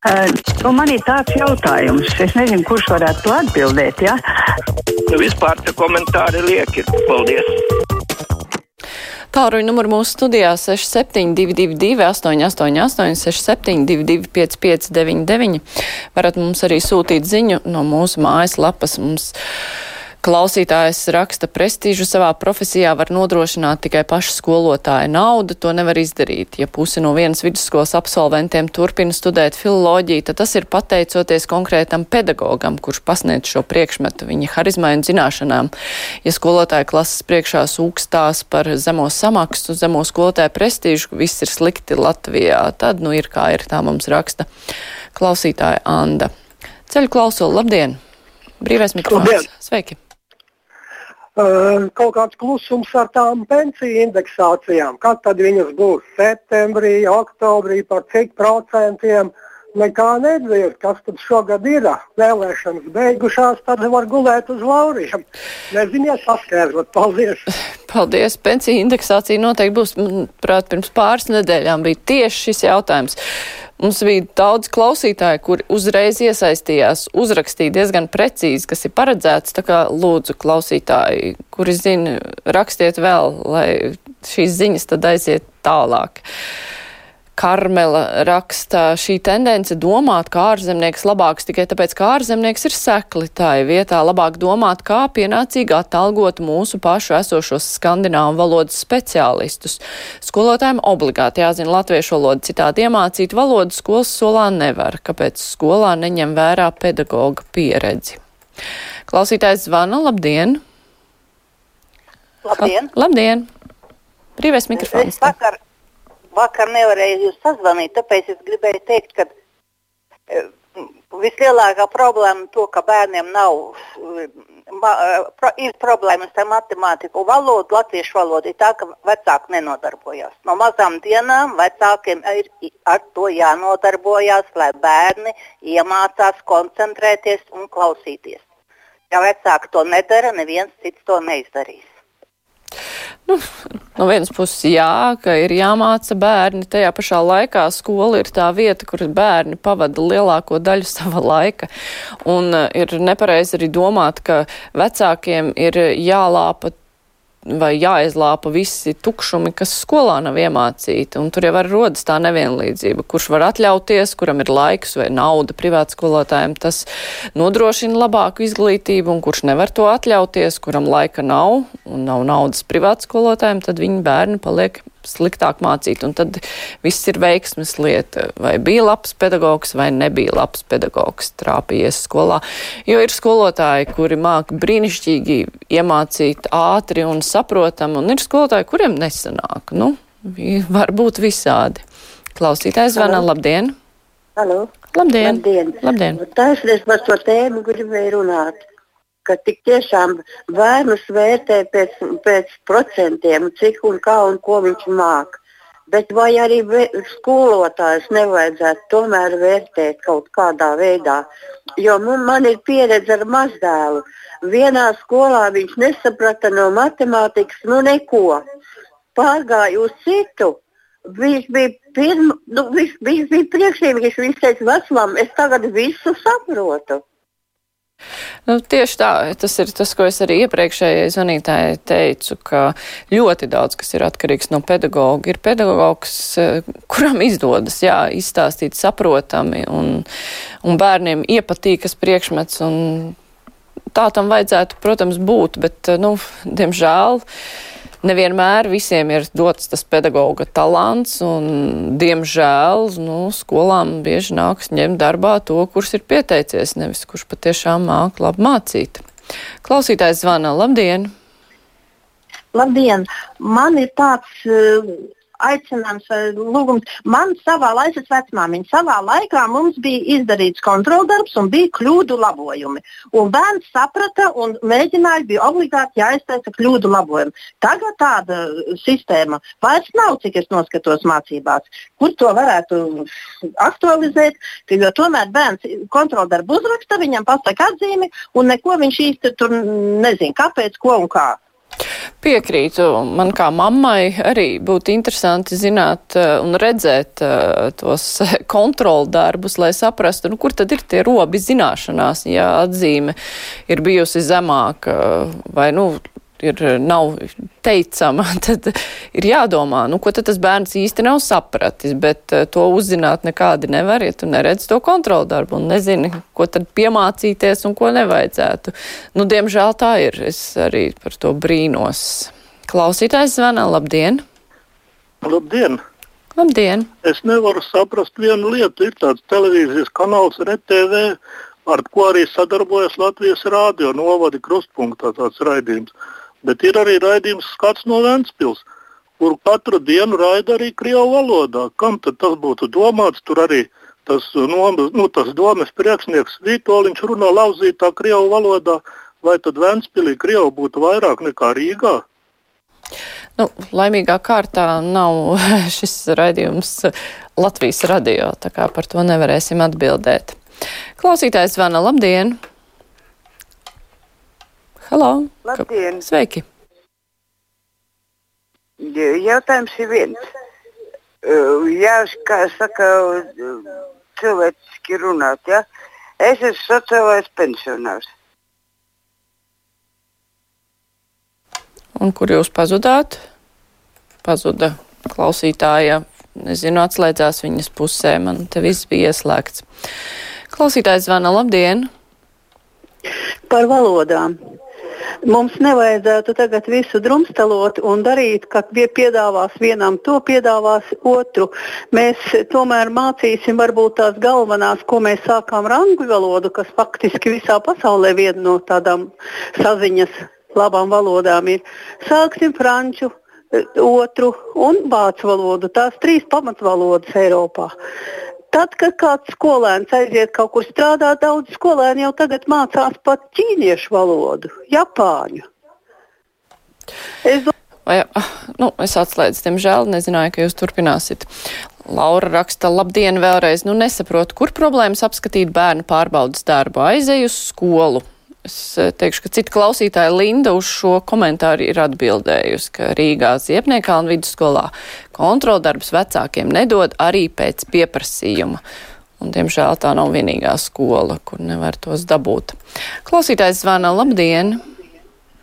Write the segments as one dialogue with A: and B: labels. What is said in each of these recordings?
A: Uh, nu man ir tāds jautājums, es nezinu, kurš varētu to atbildēt. Ja?
B: Nu, vispār tie komentāri lieki. Paldies!
C: Tālruņa numuru mūsu studijā 6722, 888, 672, 559, varat mums arī sūtīt ziņu no mūsu mājaslapas. Mums Klausītājs raksta, prestižu savā profesijā var nodrošināt tikai paša skolotāja nauda, to nevar izdarīt. Ja puse no vienas vidusskolas absolventiem turpina studēt filoloģiju, tad tas ir pateicoties konkrētam pedagogam, kurš pasniedz šo priekšmetu viņa harizmai un zināšanām. Ja skolotāja klases priekšā sūkstās par zemo samaksu, zemo skolotāja prestižu, viss ir slikti Latvijā, tad nu ir kā ir, tā mums raksta klausītāja Anda. Ceļu klausulu, labdien! Brīvais mikrofons. Sveiki!
D: Kaut kāds klusums ar tām pensiju indeksācijām. Kad tad viņas būs? Septembrī, oktobrī, par cik procentiem? Nekā nedzird, kas tad šogad ir. Vēlēšanas beigušās, tad var gulēt uz lauriem. Neziniet, paskaidrot. Paldies!
C: Paldies! Pensiju indeksācija noteikti būs. Manuprāt, pirms pāris nedēļām bija tieši šis jautājums. Mums bija daudz klausītāju, kuri uzreiz iesaistījās, uzrakstīja diezgan precīzi, kas ir paredzēts. Tā kā lūdzu klausītāji, kuri zina, rakstiet vēl, lai šīs ziņas tad aiziet tālāk. Karmela raksta šī tendence domāt, kā ārzemnieks labāks tikai tāpēc, ka ārzemnieks ir sekli. Tā ir vietā labāk domāt, kā pienācīgi atalgot mūsu pašu esošos skandināvu valodas speciālistus. Skolotājiem obligāti jāzina latviešu valodu, citādi iemācīt valodu skolas solā nevar. Kāpēc skolā neņem vērā pedagoga pieredzi? Klausītājs zvana, labdien!
E: Labdien!
C: Labdien! Brīvais mikrofons.
E: Es vakar vakar nevarēju jūs sazvanīt, tāpēc es gribēju teikt, ka e, vislielākā problēma to, ka bērniem nav, ma, pro, ir problēmas ar matemātiku valodu, latviešu valodu, ir tā, ka vecāki nenodarbojas. No mazām dienām vecākiem ir ar to jānodarbojas, lai bērni iemācās koncentrēties un klausīties. Ja vecāki to nedara, neviens cits to neizdarīs.
C: Nu, no vienas puses, jā, ka ir jāmāca bērni. Tajā pašā laikā skola ir tā vieta, kur bērni pavada lielāko daļu sava laika. Un uh, ir nepareizi arī domāt, ka vecākiem ir jālāpa vai jāizlāpa visi tukšumi, kas skolā nav iemācīti. Un tur jau var rodas tā nevienlīdzība, kurš var atļauties, kuram ir laiks vai nauda privāts skolotājiem, tas nodrošina labāku izglītību, un kurš nevar to atļauties, kuram laika nav un nav naudas privāts skolotājiem, tad viņa bērni paliek sliktāk mācīt, un tad viss ir veiksmes lieta. Vai bija labs pedagogs, vai nebija labs pedagogs trāpījies skolā. Jo ir skolotāji, kuri māk brīnišķīgi iemācīt ātri un saprotam, un ir skolotāji, kuriem nesanāk. Nu, var būt visādi. Klausītājs zvana, labdien!
F: Halo.
C: Labdien!
F: Labdien!
C: Labdien.
F: Taisnība par šo tēmu gribēju runāt ka tik tiešām bērnus vērtē pēc, pēc procentiem, cik un kā un ko viņš māk. Bet vai arī skolotājs nevajadzētu tomēr vērtēt kaut kādā veidā? Jo man, man ir pieredze ar mazdēlu. Vienā skolā viņš nesaprata no matemātikas nu neko. Pārgāja uz citu. Viņš bija, pirma, nu, viņš, viņš bija priekšnieks, viņš teica, vecumam, es tagad visu saprotu.
C: Nu, tieši tā, tas ir tas, ko es arī iepriekšējai zvanītājai teicu, ka ļoti daudz, kas ir atkarīgs no pedagoga, ir pedagogs, eh, kuram izdodas, jā, izstāstīt saprotami un, un bērniem iepatīkas priekšmets tā tam vajadzētu, protams, būt, bet, nu, diemžēl. Uh, nevienmēr visiem ir dots tas pedagoga talants, un, diemžēl, nu, skolām bieži nāks ņemt darbā to, kurš ir pieteicies, nevis kurš patiešām māk labi mācīt. Klausītājs zvana, labdien!
F: Labdien! Man ir tāds uh, aicinājums vai lūgums. Man savā laikā, vecmāmiņa, savā laikā mums bija izdarīts kontroldarbs un bija kļūdu labojumi. Un bērns saprata un mēģināja, bija obligāti jāiztaisa kļūdu labojumi. Tagad tāda sistēma vairs nav, cik es noskatos mācībās. Kur to varētu aktualizēt? Jo tomēr bērns kontroldarbu uzraksta, viņam pasaka atzīmi un neko viņš īsti tur nezina, kāpēc, ko un kā.
C: Piekrītu. Man kā mammai arī būtu interesanti zināt eh, un redzēt eh, tos kontrolu darbus, lai saprastu, nu, kur tad ir tie robi zināšanās, ja atzīme ir bijusi zemāka vai, nu, ir, nav teicama, tad ir jādomā, nu, ko tas bērns īsti nav sapratis, bet eh, to uzzināt nekādi nevar, ja tu neredz to kontrolu darbu un nezini, ko tad piemācīties un ko nevajadzētu. Nu, diemžēl tā ir. Es arī par to brīnos. Klausītājs zvana, labdien!
G: Labdien!
C: Labdien!
G: Es nevaru saprast vienu lietu. Ir tāds televīzijas kanāls RTV, ar ko arī sadarbojas Latvijas Rādio novada krustpunktā tāds raidījums. Bet ir arī raidījums skats no Ventspils, kuru katru dienu raida arī Krievu valodā. Kam tad tas būtu domāts? Tur arī tas, nomas, nu, tas domas priekšnieks Vitoļņš runā lauzītā Krievu valodā. Vai tad Ventspilī Krievu būtu vairāk nekā Rīgā?
C: Nu, laimīgā kārtā nav šis raidījums Latvijas radio, tā kā par to nevarēsim atbildēt. Klausītājs zvana, labdien! Halo!
F: Labdien!
C: Sveiki!
F: Jautājums ir viens. Jā, kā saka, cilvēciski runāt, ja? Es esmu sociālais pensionārs.
C: Un kur jūs pazudāt? Pazuda klausītāja. Nezinu, atslēdzās viņas pusē. Man te viss bija ieslēgts. Klausītājs zvana labdien!
H: Par valodām. Mums nevajadzētu tagad visu drumstalot un darīt, ka piedāvās vienam to, piedāvās otru. Mēs tomēr mācīsim varbūt tās galvenās, ko mēs sākām ar angļu valodu, kas faktiski visā pasaulē viena no tādām saziņas labām valodām ir. Sāksim franču, otru un vācu valodu. Tās trīs pamatvalodas Eiropā. Tad, kad kāds skolēns aiziet kaut kur strādāt, daudz skolēni jau tagad mācās pat ķīniešu valodu, japāņu.
C: Es, Vai, nu, es atslēdzu, diemžēl, nezināju, ka jūs turpināsiet. Laura raksta, labdien vēlreiz, nu nesaprotu, kur problēmas apskatīt bērnu pārbaudas darbu. Aizeju uz skolu, Es eh, teikšu, ka cita klausītāja Linda uz šo komentāru ir atbildējusi, ka Rīgā Ziepniekā un vidusskolā kontroldarbs vecākiem nedod arī pēc pieprasījuma. Un, diemžēl tā nav vienīgā skola, kur nevar tos dabūt. Klausītājs zvana, labdien!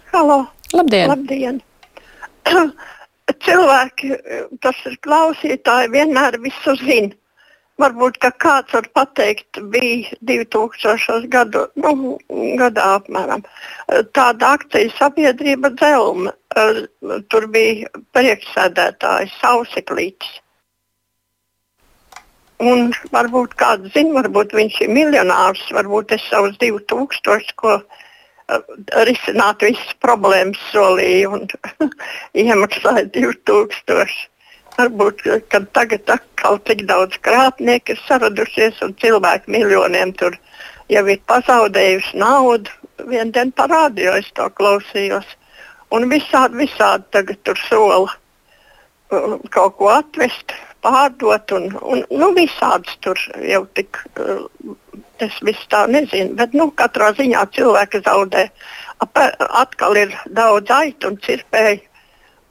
I: Halo!
C: Labdien!
I: Labdien. Cilvēki, tas ir klausītāji, vienmēr visu zina Varbūt kāds var pateikt, bija 2000. Gadu, nu, gadā apmēram. Tāda akciju sabiedrība Dzelma. Tur bija priekšsēdētājs Sauseklītis. Un varbūt kāds zina, varbūt viņš ir miljonārs, varbūt es savus 2000, ko risināt visas problēmas solīju un iemaksāju 2000 varbūt tagad atkal tik daudz krāpnieku ir saradušies un cilvēki miljoniem tur jau ir pazaudējuši naudu. Vienu dienu parādīju, es to klausījos. Un visādi, visādi tagad tur sola uh, kaut ko atvest, pārdot. Un, un, nu, visāds tur jau tik, uh, es visu tā nezinu. Bet nu, katrā ziņā cilvēki zaudē. Atkal ir daudz aitu un cirpēju.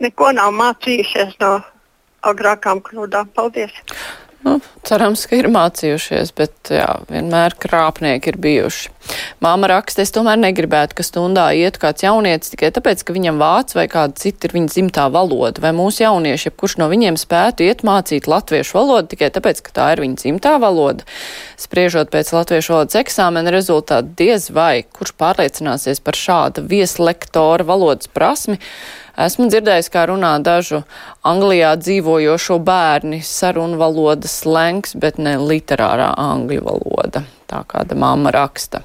I: Neko nav mācījušies no agrākām kļūdām. Paldies!
C: Nu, cerams, ka ir mācījušies, bet jā, vienmēr krāpnieki ir bijuši. Māma raksta, es tomēr negribētu, ka stundā ietu kāds jaunietis tikai tāpēc, ka viņam vācu vai kāda cita ir viņa dzimtā valoda, vai mūsu jaunieši, kurš no viņiem spētu iet mācīt latviešu valodu tikai tāpēc, ka tā ir viņa dzimtā valoda. Spriežot pēc latviešu valodas eksāmena rezultātu, diez vai kurš pārliecināsies par šāda vieslektora valodas prasmi, Esmu dzirdējis, kā runā dažu Anglijā dzīvojošo bērni sarunu valodas slengs, bet ne literārā angļu valoda. Tā kāda mamma raksta.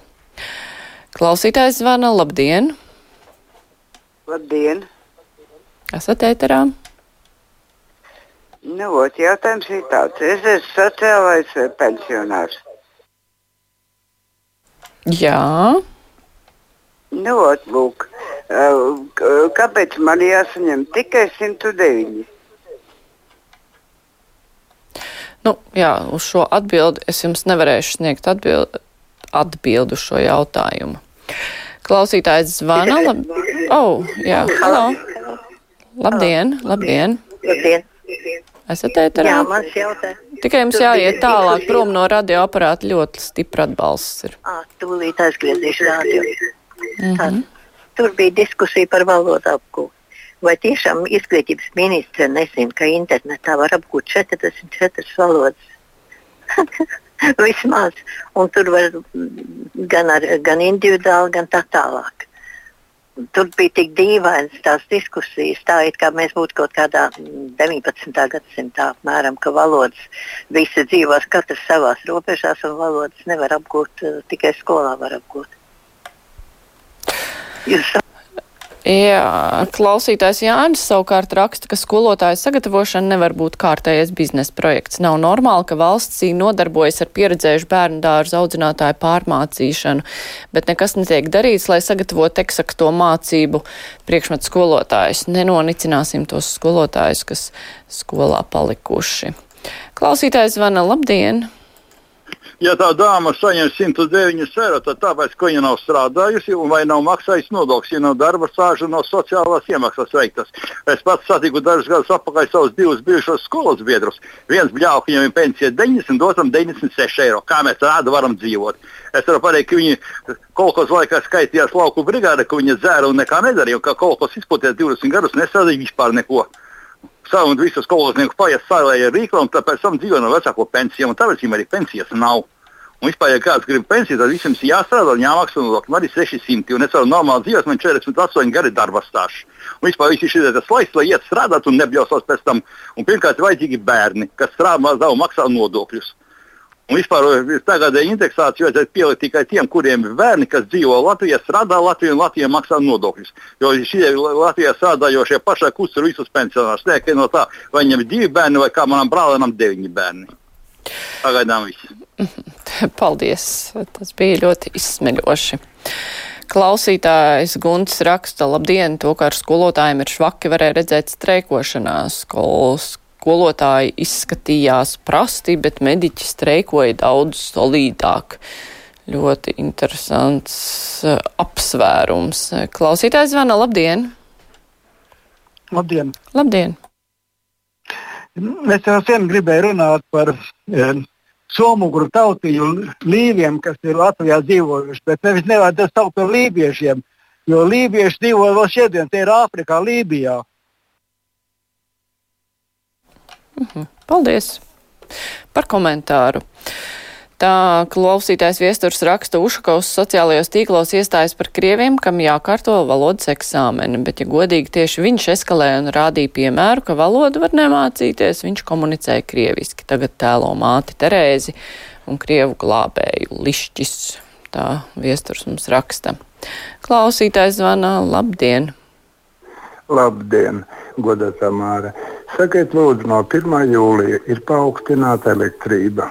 C: Klausītājs zvana, labdien!
F: Labdien!
C: Esat ēterā?
F: Nu, ot, jautājums ir tāds. Es esmu sociālais pensionārs.
C: Jā.
F: Nu, ot, lūk, kāpēc man jāsaņem tikai 109?
C: Nu, jā, uz šo atbildi es jums nevarēšu sniegt atbildi, atbildi uz šo jautājumu. Klausītājs zvana. Lab, Oh, jā, halo. Labdien, labdien.
F: Labdien.
C: Esat ēterā?
F: Jā, mans jautājums.
C: Tikai jums jāiet tālāk prom no radioaparāta ļoti stipra atbalsts ir.
F: Ā, tūlīt aizgriezīšu rādio.
C: Mhm.
F: Tad Tur bija diskusija par valodu apgūšanu. Vai tiešām izglītības ministre nezina, ka internetā var apgūt 44 valodas? Vismaz. Un tur var gan, ar, gan individuāli, gan tā tālāk. Tur bija tik dīvainas tās diskusijas, tā it kā mēs būtu kaut kādā mm, 19. gadsimtā apmēram, ka valodas visi dzīvos katrs savās robežās un valodas nevar apgūt, eh, tikai skolā var apgūt.
C: Jā, klausītājs Jānis savukārt raksta, ka skolotāja sagatavošana nevar būt kārtējais biznesa projekts. Nav normāli, ka valsts nodarbojas ar pieredzējušu bērnu dārzu audzinātāju pārmācīšanu, bet nekas netiek darīts, lai sagatavotu eksakto mācību priekšmetu skolotājus. Nenonicināsim tos skolotājus, kas skolā palikuši. Klausītājs zvana, labdien!
J: Ja tā dāma saņem 109 eiro, tad tāpēc, ka viņa nav strādājusi un vai nav maksājusi nodokļus, ja nav darba stāža nav sociālās iemaksas veiktas. Es pats satiku dažus gadus atpakaļ savus divus bijušos skolas biedrus. Viens bļauj, viņam ir pensija 90, otram 96 eiro. Kā mēs tādu varam dzīvot? Es varu pateikt, ka viņi kaut kādā laikā skaitījās lauku brigāde, ka viņi dzēra un nekā nedarīja, un ka kaut kas izplatījās 20 gadus, nesadīja vispār neko. Savu un visus skolotnieku paiet sālēja rīkla, un tāpēc tam dzīvo no vecāko pensijām, tāpēc viņiem arī pensijas nav. Un vispār, ja kāds grib pensiju, tad visiem ir jāstrādā un jāmaksā nodokļi. Man ir 600, un es varu normāli dzīvot, man 48 gadi darba stāsts. Un vispār visi šie tas laiks, lai iet strādāt un nebļausās pēc tam. Un pirmkārt, ir vajadzīgi bērni, kas strādā maksā nodokļus. Un vispār tagadēji indeksāciju vajadzētu pielikt tikai tiem, kuriem ir bērni, kas dzīvo Latvijā, strādā Latvijā un Latvijā maksā nodokļus. Jo šie Latvijā strādājošie pašai kustur visus pensionārus. Nē, ka no tā, vai viņam ir divi bērni vai kā manam brālēnam deviņi bērni. Pagaidām viss.
C: Paldies! Tas bija ļoti izsmeļoši. Klausītājs Gunts raksta, labdien, to, ka ar skolotājiem ir švaki, varēja redzēt streikošanā. Skolas skolotāji izskatījās prasti, bet mediķi streikoja daudz solīdāk. Ļoti interesants uh, apsvērums. Klausītājs zvana, labdien!
K: Labdien!
C: Labdien!
K: Es jau sen gribēju runāt par e, somuguru tautīju līviem, kas ir Latvijā dzīvojuši, bet nevis nevajadzētu saukt par lībiešiem, jo lībieši dzīvo vēl šodien, tie ir Āfrikā, Lībijā.
C: Mhm. Paldies par komentāru. Tā klausītājs viesturs raksta Ušakovs sociālajos tīklos iestājas par krieviem, kam jākārto valodas eksāmeni, bet, ja godīgi, tieši viņš eskalēja un rādīja piemēru, ka valodu var nemācīties, viņš komunicēja krieviski. Tagad tēlo māti Terēzi un krievu glābēju lišķis. Tā viesturs mums raksta. Klausītājs zvana, labdien!
L: Labdien, godātā Māra! Sakiet, lūdzu, no 1. jūlija ir paaugstināta elektrība.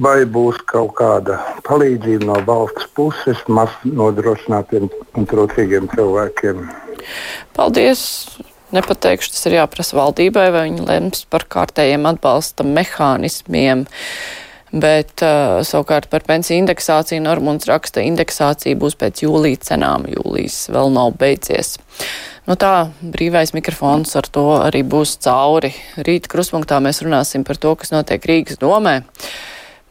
L: Vai būs kaut kāda palīdzība no valsts puses maz nodrošinātiem un trūcīgiem cilvēkiem?
C: Paldies! Nepateikšu, tas ir jāprasa valdībai, vai viņi lems par kārtējiem atbalsta mehānismiem. Bet uh, savukārt par pensiju indeksāciju Normunds raksta, indeksācija būs pēc jūlija cenām. Jūlijas vēl nav beidzies. Nu tā, brīvais mikrofons ar to arī būs cauri. Rīt kruspunktā mēs runāsim par to, kas notiek Rīgas domē.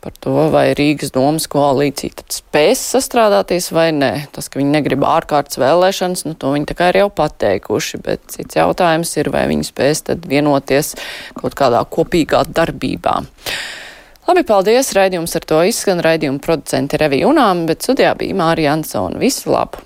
C: Par to, vai Rīgas domas koalīcija tad spēs sastrādāties vai nē. Tas, ka viņi negrib ārkārtas vēlēšanas, nu to viņi tā kā ir jau pateikuši, bet cits jautājums ir, vai viņi spēs tad vienoties kaut kādā kopīgā darbībā. Labi, paldies! Raidījums ar to izskan. Raidījuma producenti Revija Unām, bet studijā bija Mārija Ansona. Visu labu!